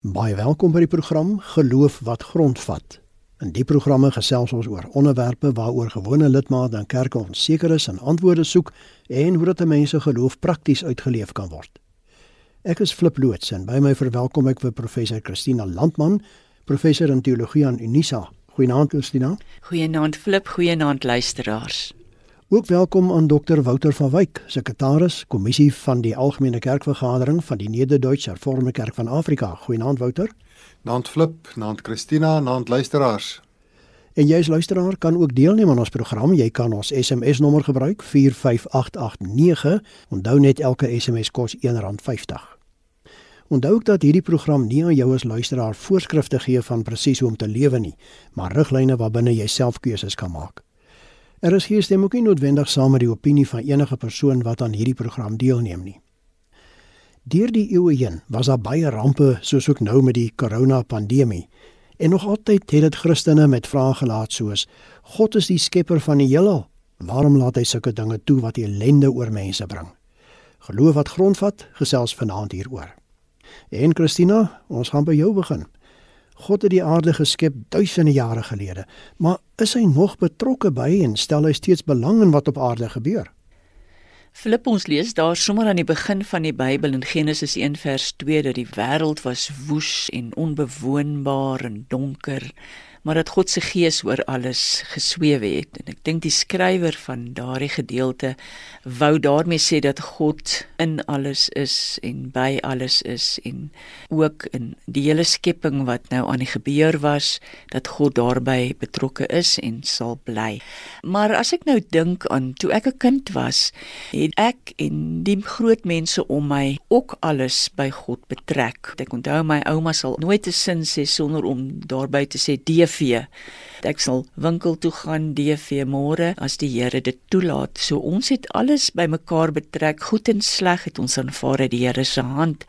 Baie welkom by die program Geloof wat grondvat. In die programme gesels ons oor onderwerpe waaroor gewone lidmate in kerke onseker is en antwoorde soek en hoe dat mense geloof prakties uitgeleef kan word. Ek is Flip Loots en by my verwelkom ek vir professor Christina Landman, professor in teologie aan Unisa. Goeienaand Christina. Goeienaand Flip, goeienaand luisteraars. Ook welkom aan Dr Wouter van Wyk, sekretaris, kommissie van die Algemene Kerkvergadering van die Nederduitse Hervormde Kerk van Afrika. Goeienaand Wouter. Naand Flip, naand Christina, naand luisteraars. En jy as luisteraar kan ook deelneem aan ons program. Jy kan ons SMS nommer gebruik 45889. Onthou net elke SMS kos R1.50. Onthou ook dat hierdie program nie aan jou as luisteraar voorskrifte gee van presies hoe om te lewe nie, maar riglyne waarbinne jy self keuses kan maak. Er is hier stem ook nie noodwendig saam met die opinie van enige persoon wat aan hierdie program deelneem nie. Deur die eeue heen was daar baie rampe soos ook nou met die korona-pandemie. En nog altyd het dit Christene met vrae gelaat soos: God is die skepper van die heelal. Waarom laat hy sulke dinge toe wat ellende oor mense bring? Geloof wat grondvat, gesels vanaand hieroor. En Christina, ons gaan by jou begin. God het die aarde geskep duisende jare gelede, maar is hy nog betrokke by en stel hy steeds belang in wat op aarde gebeur? Filip ons lees daar sommer aan die begin van die Bybel in Genesis 1 vers 2 dat die wêreld was woes en onbewoonbaar en donker maar dat God se gees oor alles gesweef het en ek dink die skrywer van daardie gedeelte wou daarmee sê dat God in alles is en by alles is en ook in die hele skepping wat nou aan die gebeur was dat God daarbey betrokke is en sal bly. Maar as ek nou dink aan toe ek 'n kind was, het ek en die groot mense om my ook alles by God betrek. Ek onthou my ouma sal nooit 'n sin sê sonder om daarbey te sê die DV. Ek sal winkel toe gaan DV môre as die Here dit toelaat. So ons het alles bymekaar betrek, goed en sleg het ons aanvaar uit die Here se hand.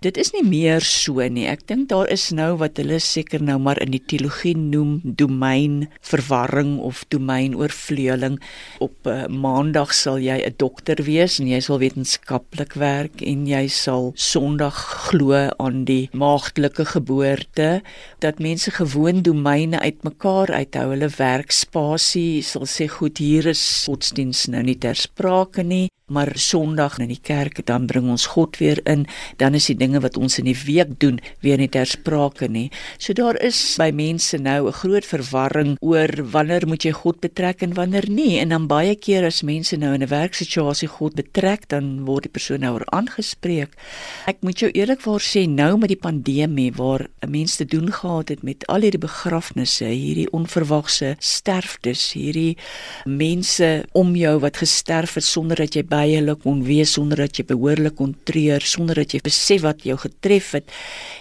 Dit is nie meer so nie. Ek dink daar is nou wat hulle seker nou maar in die teologie noem domein verwarring of domein oorvleueling. Op uh, maandag sal jy 'n dokter wees en jy sal wetenskaplik werk en jy sal Sondag glo aan die maagdelike geboorte dat mense gewoon domein dinge uitmekaar uithou. Hulle werkspasie sal sê goed, hier is godsdiens nou nie ter sprake nie maar Sondag in die kerk dan bring ons God weer in. Dan is die dinge wat ons in die week doen weer nie ter sprake nie. So daar is by mense nou 'n groot verwarring oor wanneer moet jy God betrek en wanneer nie. En dan baie keer as mense nou in 'n werksituasie God betrek dan word die persoon nou aangespreek. Ek moet jou eerlikwaar sê nou met die pandemie waar 'n mens te doen gehad het met al hierdie begrafnisse hierdie onverwagse sterftes hierdie mense om jou wat gesterf het sonder dat jy by hulle kon wees sonder dat jy behoorlik kon treur, sonder dat jy besef wat jou getref het,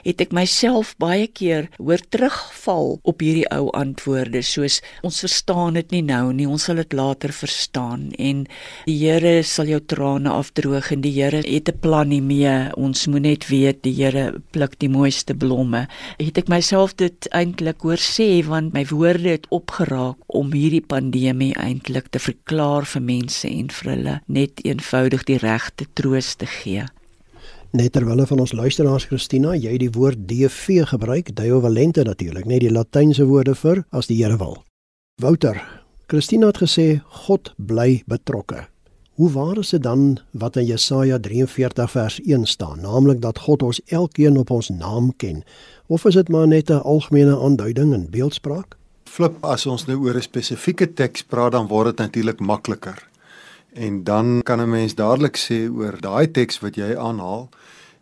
het ek myself baie keer hoor terugval op hierdie ou antwoorde soos ons verstaan dit nie nou nie, ons sal dit later verstaan en die Here sal jou trane afdroog en die Here het 'n plan nie mee. Ons moet net weet die Here pluk die mooiste blomme. Het ek myself dit eintlik hoor sê want my woorde het opgeraak om hierdie pandemie eintlik te verklaar vir mense en vir hulle net eenvoudig die regte troos te gee. Net terwyl van ons luisteraars Christina, jy die woord DV gebruik, Deo Valente natuurlik, net die latynse woorde vir as die Here wil. Wouter, Christina het gesê God bly betrokke. Hoe waar is dit dan wat in Jesaja 43 vers 1 staan, naamlik dat God ons elkeen op ons naam ken? Of is dit maar net 'n algemene aanduiding in beeldspraak? Flip, as ons nou oor 'n spesifieke teks praat, dan word dit natuurlik makliker. En dan kan 'n mens dadelik sê oor daai teks wat jy aanhaal,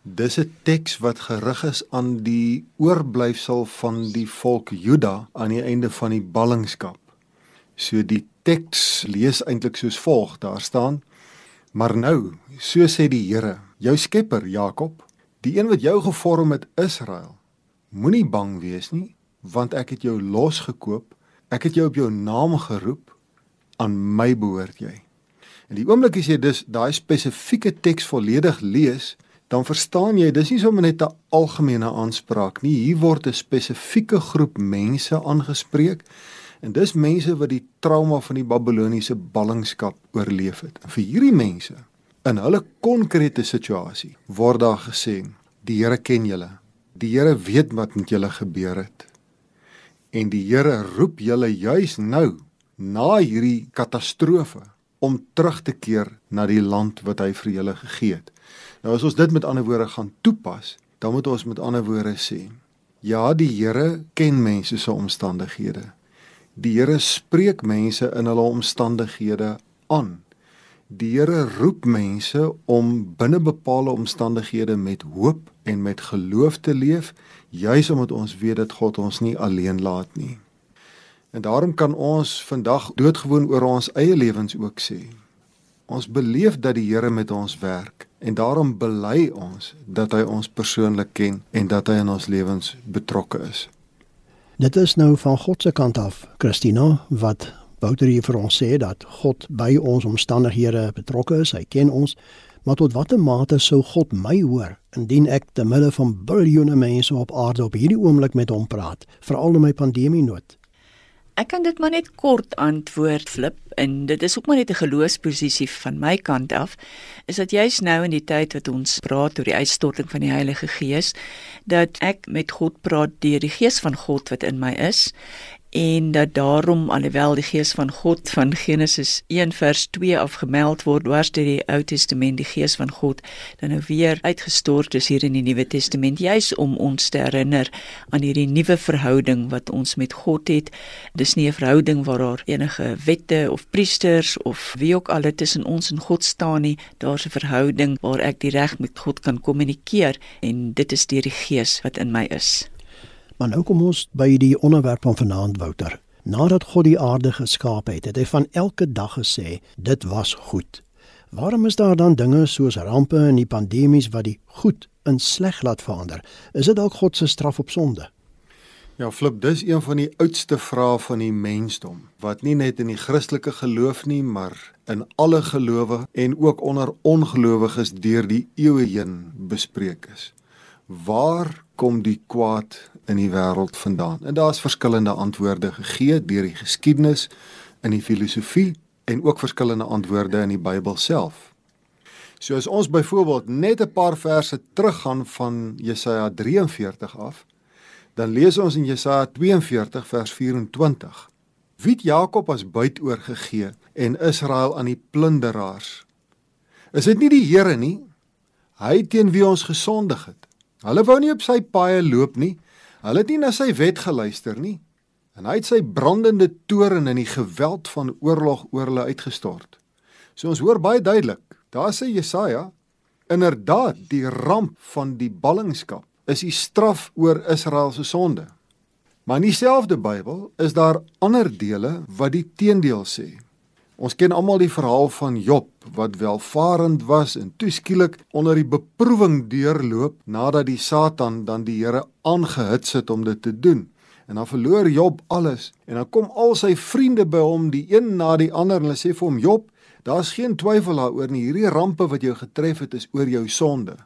dis 'n teks wat gerig is aan die oorblyfsel van die volk Juda aan die einde van die ballingskap. So die teks lees eintlik soos volg: Daar staan: Maar nou, so sê die Here, jou Skepper Jakob, die een wat jou gevorm het Israel, moenie bang wees nie, want ek het jou losgekoop, ek het jou op jou naam geroep, aan my behoort jy. En die oomblik as jy dus daai spesifieke teks volledig lees, dan verstaan jy dis nie sommer net 'n algemene aanspraak nie. Hier word 'n spesifieke groep mense aangespreek. En dis mense wat die trauma van die Babiloniese ballingskap oorleef het. En vir hierdie mense in hulle konkrete situasie word daar gesê: "Die Here ken julle. Die Here weet wat met julle gebeur het. En die Here roep julle juis nou na hierdie katastrofe om terug te keer na die land wat hy vir julle gegee het. Nou as ons dit met ander woorde gaan toepas, dan moet ons met ander woorde sê: Ja, die Here ken mense se omstandighede. Die Here spreek mense in hulle omstandighede aan. Die Here roep mense om binne bepaalde omstandighede met hoop en met geloof te leef, juis omdat ons weet dat God ons nie alleen laat nie. En daarom kan ons vandag doodgewoon oor ons eie lewens ook sê. Ons beleef dat die Here met ons werk en daarom bely ons dat hy ons persoonlik ken en dat hy in ons lewens betrokke is. Dit is nou van God se kant af, Christina, wat Wouter hier vir ons sê dat God by ons omstandighede betrokke is. Hy ken ons. Maar tot watter mate sou God my hoor indien ek te midde van biljoene mense op aarde op hierdie oomblik met hom praat, veral in my pandemie nood? Ek kan dit maar net kort antwoord flip en dit is ook maar net 'n geloofsposisie van my kant af is dat jy's nou in die tyd wat ons praat oor die uitstorting van die Heilige Gees dat ek met God praat deur die Gees van God wat in my is en dat daarom alhoewel die gees van God van Genesis 1 vers 2 afgemeld word dwars deur die Ou Testament die gees van God dan nou weer uitgestort is hier in die Nuwe Testament juis om ons te herinner aan hierdie nuwe verhouding wat ons met God het. Dis nie 'n verhouding waar daar enige wette of priesters of wie ook al tussen ons en God staan nie. Daar's 'n verhouding waar ek direk met God kan kommunikeer en dit is deur die gees wat in my is Maar nou kom ons by die onderwerp van vanaand Wouter. Nadat God die aarde geskaap het, het hy van elke dag gesê, dit was goed. Waarom is daar dan dinge soos rampe en die pandemies wat die goed in sleg laat verander? Is dit dalk God se straf op sonde? Ja, flip, dis een van die oudste vrae van die mensdom wat nie net in die Christelike geloof nie, maar in alle gelowe en ook onder ongelowiges deur die eeue heen bespreek is. Waar kom die kwaad in die wêreld vandaan? En daar's verskillende antwoorde gegee deur die geskiedenis in die filosofie en ook verskillende antwoorde in die Bybel self. So as ons byvoorbeeld net 'n paar verse teruggaan van Jesaja 43 af, dan lees ons in Jesaja 42 vers 24: Wie het Jakob as buit oorgegee en Israel aan die plunderaars? Is dit nie die Here nie? Hy teen wie ons gesondig het. Hulle wou nie op sy paaie loop nie. Hulle het nie na sy wet geluister nie. En hy het sy brandende toorn in die geweld van oorlog oor hulle uitgestort. So ons hoor baie duidelik, daar sê Jesaja, inderdaad, die ramp van die ballingskap is die straf oor Israel se sonde. Maar in dieselfde Bybel is daar ander dele wat die teendeel sê. Ons ken almal die verhaal van Job wat welvarend was en toeskielik onder die beproewing deurloop nadat die Satan dan die Here aangehits het om dit te doen. En dan verloor Job alles en dan kom al sy vriende by hom die een na die ander en hulle sê vir hom Job, daar's geen twyfel daaroor nie, hierdie rampe wat jou getref het is oor jou sonde.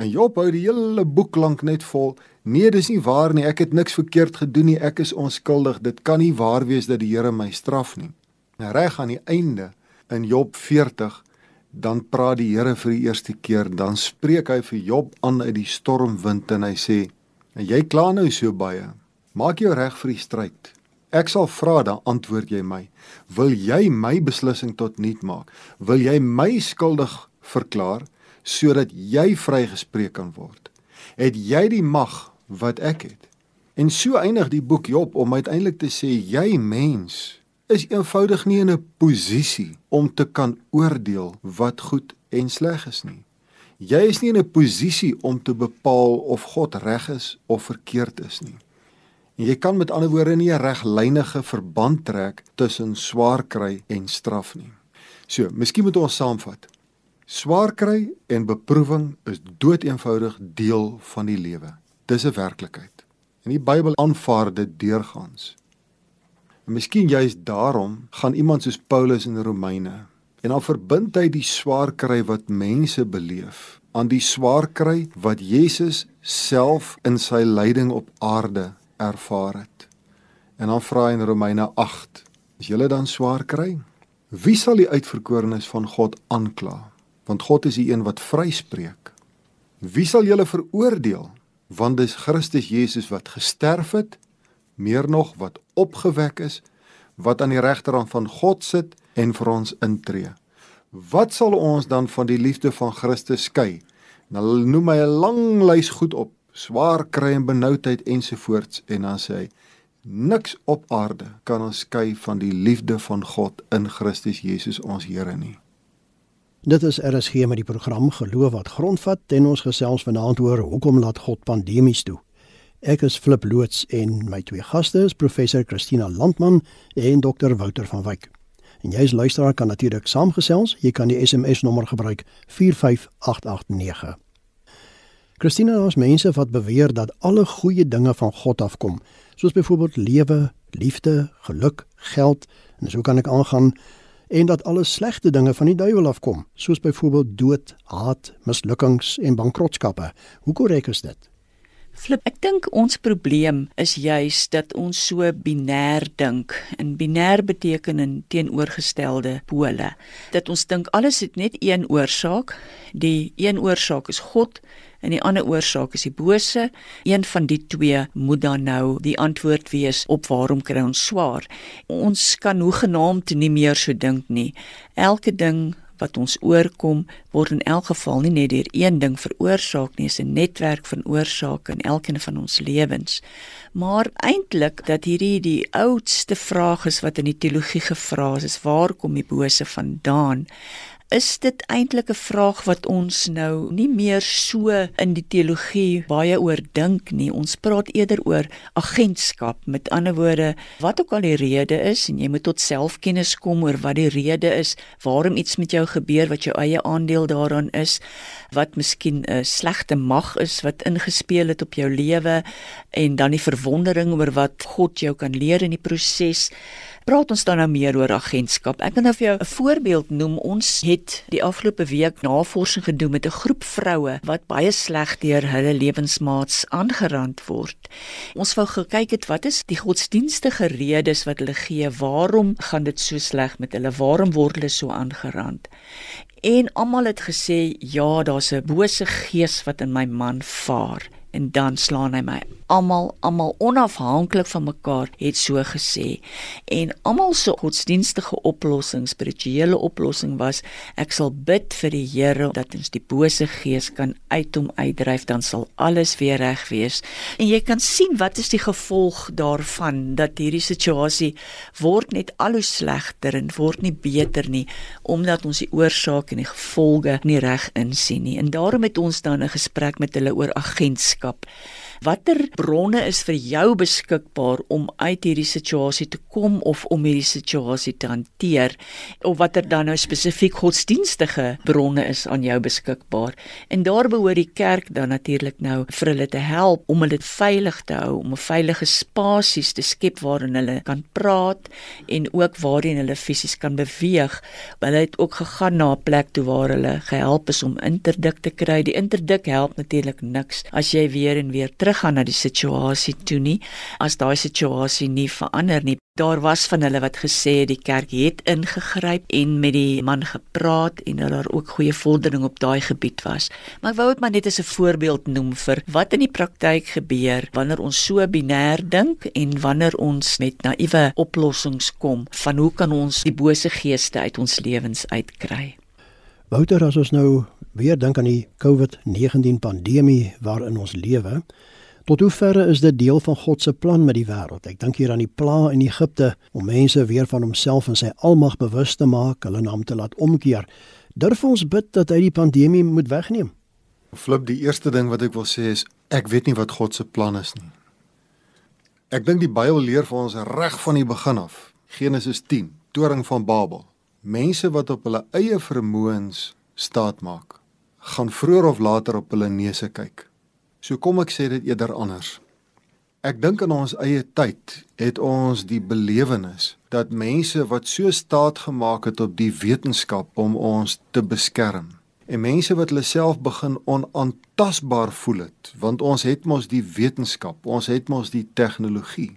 En Job hou die hele boek lank net vol. Nee, dis nie waar nie. Ek het niks verkeerd gedoen nie. Ek is onskuldig. Dit kan nie waar wees dat die Here my straf nie. Reg aan die einde in Job 40 dan praat die Here vir die eerste keer, dan spreek hy vir Job aan uit die stormwind en hy sê: "En jy kla nou so baie. Maak jou reg vir die stryd. Ek sal vra, dan antwoord jy my. Wil jy my beslissing tot niet maak? Wil jy my skuldig verklaar sodat jy vrygespreek kan word? Het jy die mag wat ek het?" En so eindig die boek Job om uiteindelik te sê: "Jy mens, is eenvoudig nie in 'n posisie om te kan oordeel wat goed en sleg is nie. Jy is nie in 'n posisie om te bepaal of God reg is of verkeerd is nie. En jy kan met ander woorde nie 'n reglynige verband trek tussen swaar kry en straf nie. So, miskien moet ons saamvat. Swaar kry en beproewing is doeteenvoudig deel van die lewe. Dis 'n werklikheid. En die Bybel aanvaar dit deurgangs. En miskien juist daarom gaan iemand soos Paulus in Romeine en dan verbind hy die swaar kry wat mense beleef aan die swaar kry wat Jesus self in sy lyding op aarde ervaar het. En dan vra hy in Romeine 8: Is julle dan swaar kry? Wie sal die uitverkorenes van God aankla? Want God is die een wat vryspreek. Wie sal julle veroordeel? want dis Christus Jesus wat gesterf het, meer nog wat opgewek is, wat aan die regterhand van God sit en vir ons intree. Wat sal ons dan van die liefde van Christus skei? Nou noem hy 'n lang lys goed op, swaar kry en benoudheid ensovoorts en dan sê hy niks op aarde kan ons skei van die liefde van God in Christus Jesus ons Here nie. Dit is RSG met die program Geloof wat grondvat en ons gesels vanaand oor hoekom laat God pandemies toe. Ek is Flip loods en my twee gaste is professor Christina Landman en dokter Wouter van Wyk. En jy as luisteraar kan natuurlik saamgesels. Jy kan die SMS nommer gebruik 45889. Christina, daar's mense wat beweer dat alle goeie dinge van God afkom, soos byvoorbeeld lewe, liefde, geluk, geld en so kan ek aangaan en dat alle slegte dinge van die duiwel afkom, soos byvoorbeeld dood, haat, mislukkings en bankrotskappe. Hoe korrek is dit? Flip, ek dink ons probleem is juis dat ons so binêr dink. En binêr beteken in teenoorgestelde pole. Dat ons dink alles het net een oorsaak. Die een oorsaak is God en die ander oorsaak is die bose. Een van die twee moet dan nou die antwoord wees op waarom kry ons swaar. Ons kan hoegenaamd nie meer so dink nie. Elke ding wat ons oorkom word in elk geval nie net deur een ding veroorsaak nie, is 'n netwerk van oorsake in elkeen van ons lewens. Maar eintlik dat hierdie die oudste vraag is wat in die teologie gevra is, is waar kom die bose vandaan? Is dit eintlik 'n vraag wat ons nou nie meer so in die teologie baie oor dink nie. Ons praat eerder oor agentskap. Met ander woorde, wat ook al die rede is en jy moet tot selfkennis kom oor wat die rede is, waarom iets met jou gebeur wat jou eie aandeel daaraan is, wat miskien 'n slegte mag is wat ingespeel het op jou lewe en dan die verwondering oor wat God jou kan leer in die proses praat ons dan nou meer oor agentskap. Ek kan nou vir jou 'n voorbeeld noem. Ons het die afgelope week navorsing gedoen met 'n groep vroue wat baie sleg deur hulle lewensmaats aangerand word. Ons wou gekyk het wat is die godsdienstige redes wat hulle gee. Waarom gaan dit so sleg met hulle? Waarom word hulle so aangerand? En almal het gesê ja, daar's 'n bose gees wat in my man vaar en dan slaan hy my. Almal, almal onafhanklik van mekaar het so gesê. En almal se godsdienstige oplossing, spirituele oplossing was ek sal bid vir die Here dat ons die bose gees kan uit hom uitdryf, dan sal alles weer reg wees. En jy kan sien wat is die gevolg daarvan dat hierdie situasie word net al hoe slegter en word nie beter nie omdat ons die oorsake en die gevolge nie reg insien nie. En daarom het ons dan 'n gesprek met hulle oor agentskap wetenskap. Watter bronne is vir jou beskikbaar om uit hierdie situasie te kom of om hierdie situasie te hanteer of watter dan nou spesifiek godsdienstige bronne is aan jou beskikbaar? En daar behoort die kerk dan natuurlik nou vir hulle te help om hulle veilig te hou, om 'n veilige spasies te skep waarin hulle kan praat en ook waarin hulle fisies kan beweeg. Hulle het ook gegaan na 'n plek toe waar hulle gehelp is om interdik te kry. Die interdik help natuurlik niks as jy weer en weer teruggaan na die situasie toe nie as daai situasie nie verander nie. Daar was van hulle wat gesê het die kerk het ingegryp en met die man gepraat en dat daar ook goeie vordering op daai gebied was. Maar ek wou dit maar net as 'n voorbeeld noem vir wat in die praktyk gebeur wanneer ons so binêr dink en wanneer ons met naïewe oplossings kom van hoe kan ons die bose geeste uit ons lewens uitkry. Wouter, as ons nou weer dink aan die COVID-19 pandemie waarin ons lewe, tot hoe ver is dit deel van God se plan met die wêreld? Ek dink hier aan die pla in Egipte om mense weer van homself en sy almag bewus te maak, hulle naam te laat omkeer. Durf ons bid dat hy die pandemie moet wegneem? Flip, die eerste ding wat ek wil sê is ek weet nie wat God se plan is nie. Ek dink die Bybel leer vir ons reg van die begin af. Genesis 10, toring van Babel mense wat op hulle eie vermoëns staat maak, gaan vroeër of later op hulle neuse kyk. So kom ek sê dit eerder anders. Ek dink in ons eie tyd het ons die belewenis dat mense wat so staat gemaak het op die wetenskap om ons te beskerm en mense wat hulle self begin onaantastbaar voel het want ons het mos die wetenskap, ons het mos die tegnologie.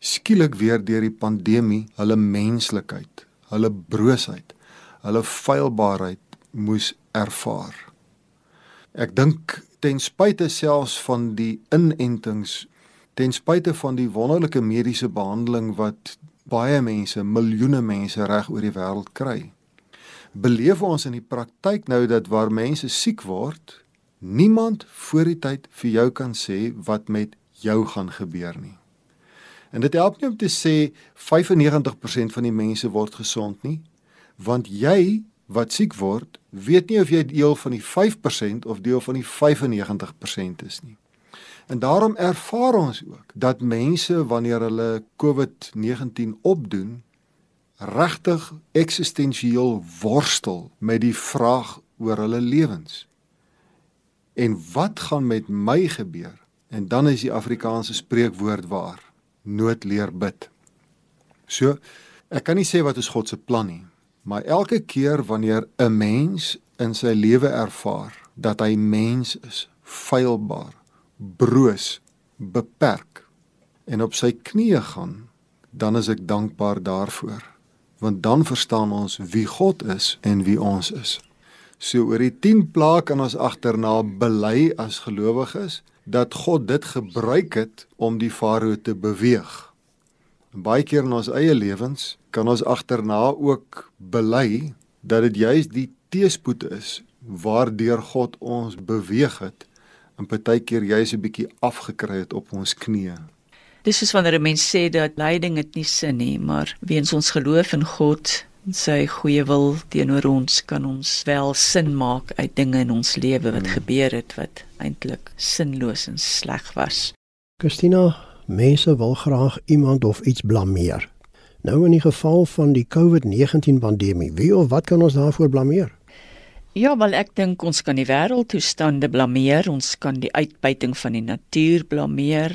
Skielik weer deur die pandemie hulle menslikheid hulle broosheid, hulle feilbaarheid moes ervaar. Ek dink ten spyte selfs van die inentings, ten spyte van die wonderlike mediese behandeling wat baie mense, miljoene mense reg oor die wêreld kry. Beleef ons in die praktyk nou dat waar mense siek word, niemand voor die tyd vir jou kan sê wat met jou gaan gebeur nie. En dit help nie om te sê 95% van die mense word gesond nie, want jy wat siek word, weet nie of jy deel van die 5% of deel van die 95% is nie. En daarom ervaar ons ook dat mense wanneer hulle COVID-19 opdoen, regtig eksistensieel worstel met die vraag oor hulle lewens. En wat gaan met my gebeur? En dan is die Afrikaanse spreekwoord waar: nood leer bid. So, ek kan nie sê wat is God se plan nie, maar elke keer wanneer 'n mens in sy lewe ervaar dat hy mens is, feilbaar, broos, beperk en op sy knieë gaan, dan is ek dankbaar daarvoor, want dan verstaan ons wie God is en wie ons is. So oor die 10 plaae kan ons agterna bely as gelowiges dat God dit gebruik het om die farao te beweeg. En baie keer in ons eie lewens kan ons agterna ook bely dat dit juis die teespoed is waardeur God ons beweeg het en partykeer juis 'n bietjie afgekry het op ons knieë. Dis is wanneer 'n mens sê dat lyding dit nie sin nie, maar weens ons geloof in God sy goeie wil teenoor ons kan ons wel sin maak uit dinge in ons lewe wat hmm. gebeur het wat eintlik sinloos en sleg was. Christina, mense wil graag iemand of iets blameer. Nou in die geval van die COVID-19 pandemie, wie of wat kan ons daarvoor blameer? Ja, wel ek dink ons kan die wêreldtoestande blameer, ons kan die uitbuiting van die natuur blameer,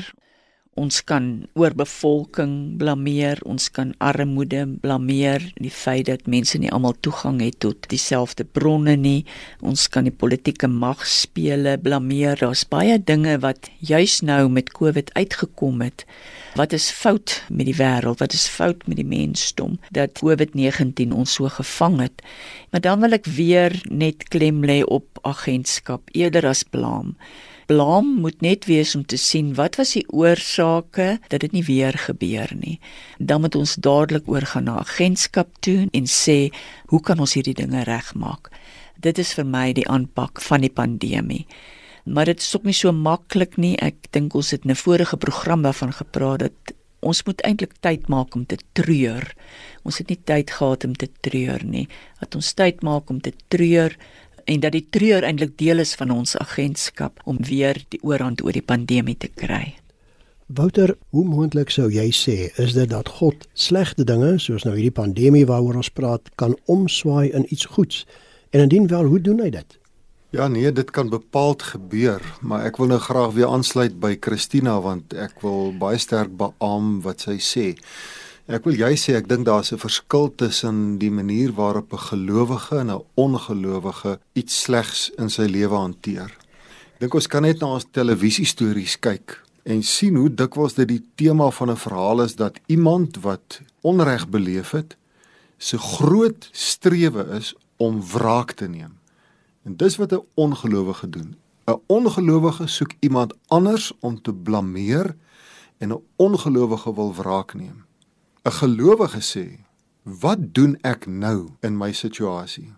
ons kan oorbevolking blameer, ons kan armoede blameer, die feit dat mense nie almal toegang het tot dieselfde bronne nie. Ons kan die politieke magspele blameer. Daar's baie dinge wat juis nou met COVID uitgekom het. Wat is fout met die wêreld? Wat is fout met die mensdom dat COVID-19 ons so gevang het? Maar dan wil ek weer net klem lê op agentskap eerder as blame blame moet net wees om te sien wat was die oorsake dat dit nie weer gebeur nie. Dan moet ons dadelik oorgaan na agentskap toe en sê, hoe kan ons hierdie dinge regmaak? Dit is vir my die aanpak van die pandemie. Maar dit is ook nie so maklik nie. Ek dink ons het in 'n vorige program daarvan gepraat dat ons moet eintlik tyd maak om te treur. Ons het nie tyd gehad om te treur nie. Dat ons tyd maak om te treur en dat die treur eintlik deel is van ons agentskap om weer die oorhand oor die pandemie te kry. Wouter, hoe moontlik sou jy sê is dit dat God slegte dinge soos nou hierdie pandemie waaroor ons praat kan omswaai in iets goeds? En indien wel, hoe doen hy dit? Ja nee, dit kan bepaald gebeur, maar ek wil nou graag weer aansluit by Christina want ek wil baie sterk beamoen wat sy sê. Ek wil jy sê ek dink daar's 'n verskil tussen die manier waarop 'n gelowige en 'n ongelowige iets slegs in sy lewe hanteer. Ek dink ons kan net na ons televisiestories kyk en sien hoe dikwels dit die tema van 'n verhaal is dat iemand wat onreg beleef het, se groot strewe is om wraak te neem. En dis wat 'n ongelowige doen. 'n Ongelowige soek iemand anders om te blameer en 'n ongelowige wil wraak neem. 'n gelowige sê, "Wat doen ek nou in my situasie?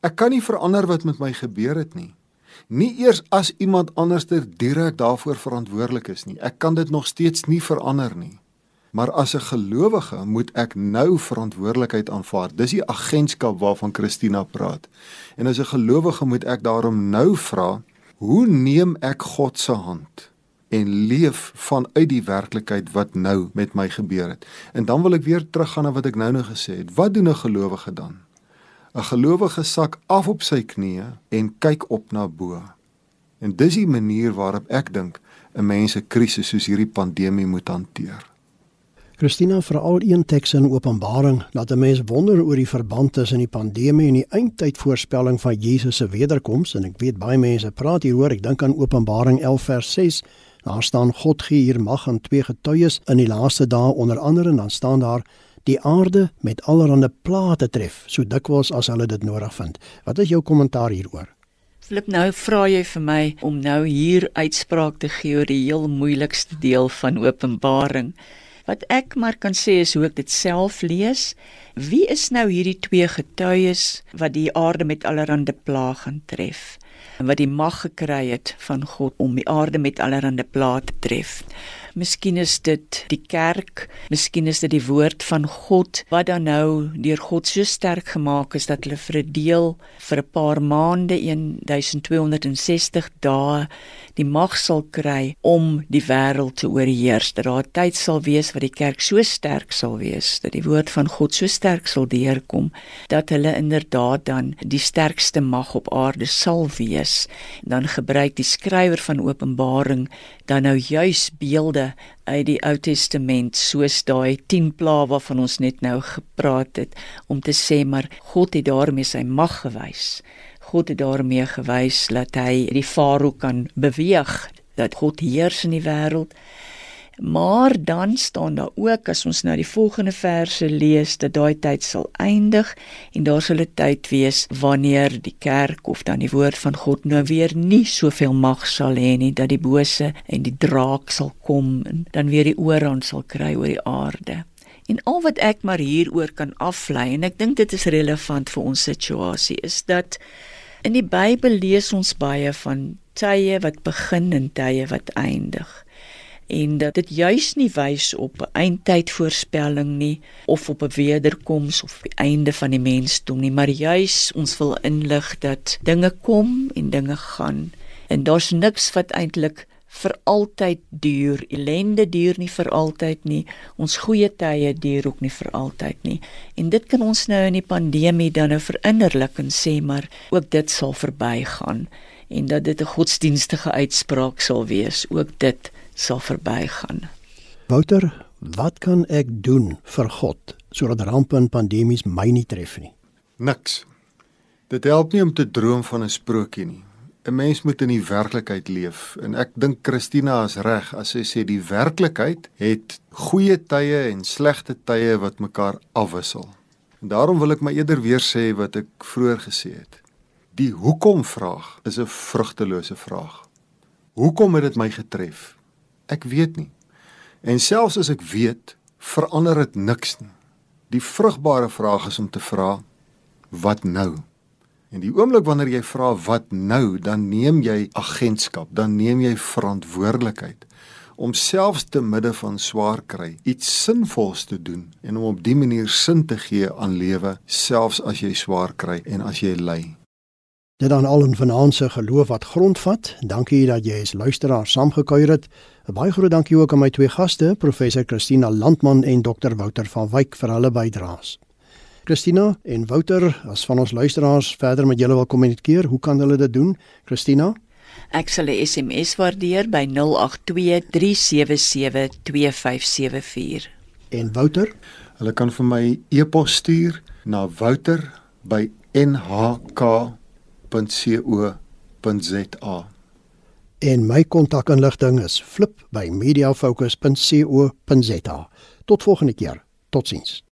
Ek kan nie verander wat met my gebeur het nie. Nie eers as iemand anderster direk daarvoor verantwoordelik is nie. Ek kan dit nog steeds nie verander nie. Maar as 'n gelowige moet ek nou verantwoordelikheid aanvaar. Dis die agentskap waarvan Christina praat. En as 'n gelowige moet ek daarom nou vra, hoe neem ek God se hand?" En leef vanuit die werklikheid wat nou met my gebeur het. En dan wil ek weer teruggaan na wat ek nou nou gesê het. Wat doen 'n gelowige dan? 'n Gelowige sak af op sy knieë en kyk op na bo. En dis die manier waarop ek dink 'n mens 'n krisis soos hierdie pandemie moet hanteer. Christina veral een teks in Openbaring laat 'n mens wonder oor die verband tussen die pandemie en die eindtydvoorspelling van Jesus se wederkoms en ek weet baie mense praat hieroor ek dink aan Openbaring 11 vers 6 Daar staan God gee hier mag aan twee getuies in die laaste dae onder andere en dan staan daar die aarde met allerlei plate tref so dikwels as hulle dit nodig vind. Wat is jou kommentaar hieroor? Flip nou vra jy vir my om nou hier uitspraak te gee oor die heel moeilikste deel van Openbaring. Wat ek maar kan sê is hoe ek dit self lees. Wie is nou hierdie twee getuies wat die aarde met allerlei plaag gaan tref? Wat die mag gekry het van God om die aarde met allerlei plaag te tref? Miskien is dit die kerk, miskien is dit die woord van God wat dan nou deur God so sterk gemaak is dat hulle vir 'n deel vir 'n paar maande 1260 dae die mag sal kry om die wêreld te oorheers. Dat daar 'n tyd sal wees wat die kerk so sterk sal wees dat die woord van God so sterk sal deurkom dat hulle inderdaad dan die sterkste mag op aarde sal wees. Dan gebruik die skrywer van Openbaring dan nou juis beelde uit die Ou Testament soos daai 10 plaae waarvan ons net nou gepraat het om te sê maar God het daarmee sy mag gewys. God het daarmee gewys dat hy die farao kan beweeg, dat God heers in die wêreld. Maar dan staan daar ook as ons nou die volgende verse lees dat daai tyd sal eindig en daar sal 'n tyd wees wanneer die kerk of dan die woord van God nou weer nie soveel mag sal hê nie dat die bose en die draak sal kom en dan weer die oorhand sal kry oor die aarde. En al wat ek maar hieroor kan aflei en ek dink dit is relevant vir ons situasie is dat In die Bybel lees ons baie van tye wat begin en tye wat eindig. En dat dit juis nie wys op 'n eindtydvoorspelling nie of op 'n wederkoms of die einde van die mensdom nie, maar juis ons wil inlig dat dinge kom en dinge gaan en daar's niks wat eintlik vir altyd duur. Ellende duur nie vir altyd nie. Ons goeie tye duur ook nie vir altyd nie. En dit kan ons nou in die pandemie dan nou verinnerlik en sê maar ook dit sal verbygaan en dat dit 'n godsdienstige uitspraak sal wees. Ook dit sal verbygaan. Wouter, wat kan ek doen vir God sodat rampe en pandemies my nie tref nie? Niks. Dit help nie om te droom van 'n sprokie nie. 'n mens moet in die werklikheid leef en ek dink Christina is reg as sy sê die werklikheid het goeie tye en slegte tye wat mekaar afwissel. En daarom wil ek maar eerder weer sê wat ek vroeër gesê het. Die hoekom vraag is 'n vrugtelose vraag. Hoekom het dit my getref? Ek weet nie. En selfs as ek weet, verander dit niks nie. Die vrugbare vraag is om te vra wat nou? En die oomblik wanneer jy vra wat nou, dan neem jy agentskap, dan neem jy verantwoordelikheid om selfs te midde van swaar kry iets sinvols te doen en om op dië manier sin te gee aan lewe selfs as jy swaar kry en as jy ly. Dit dan al in vanaand se geloof wat grondvat. Dankie dat jy as luisteraar saamgekuier het. 'n Baie groot dankie ook aan my twee gaste, professor Christina Landman en dokter Wouter van Wyk vir hulle bydraes. Christina en Wouter, as van ons luisteraars verder met julle wil kommunikeer, hoe kan hulle dit doen? Christina? Ek sal 'n SMS waardeer by 0823772574. En Wouter? Hulle kan vir my e-pos stuur na wouter@nhk.co.za. En my kontakinligting is flip by mediafocus.co.za. Tot volgende keer. Totsiens.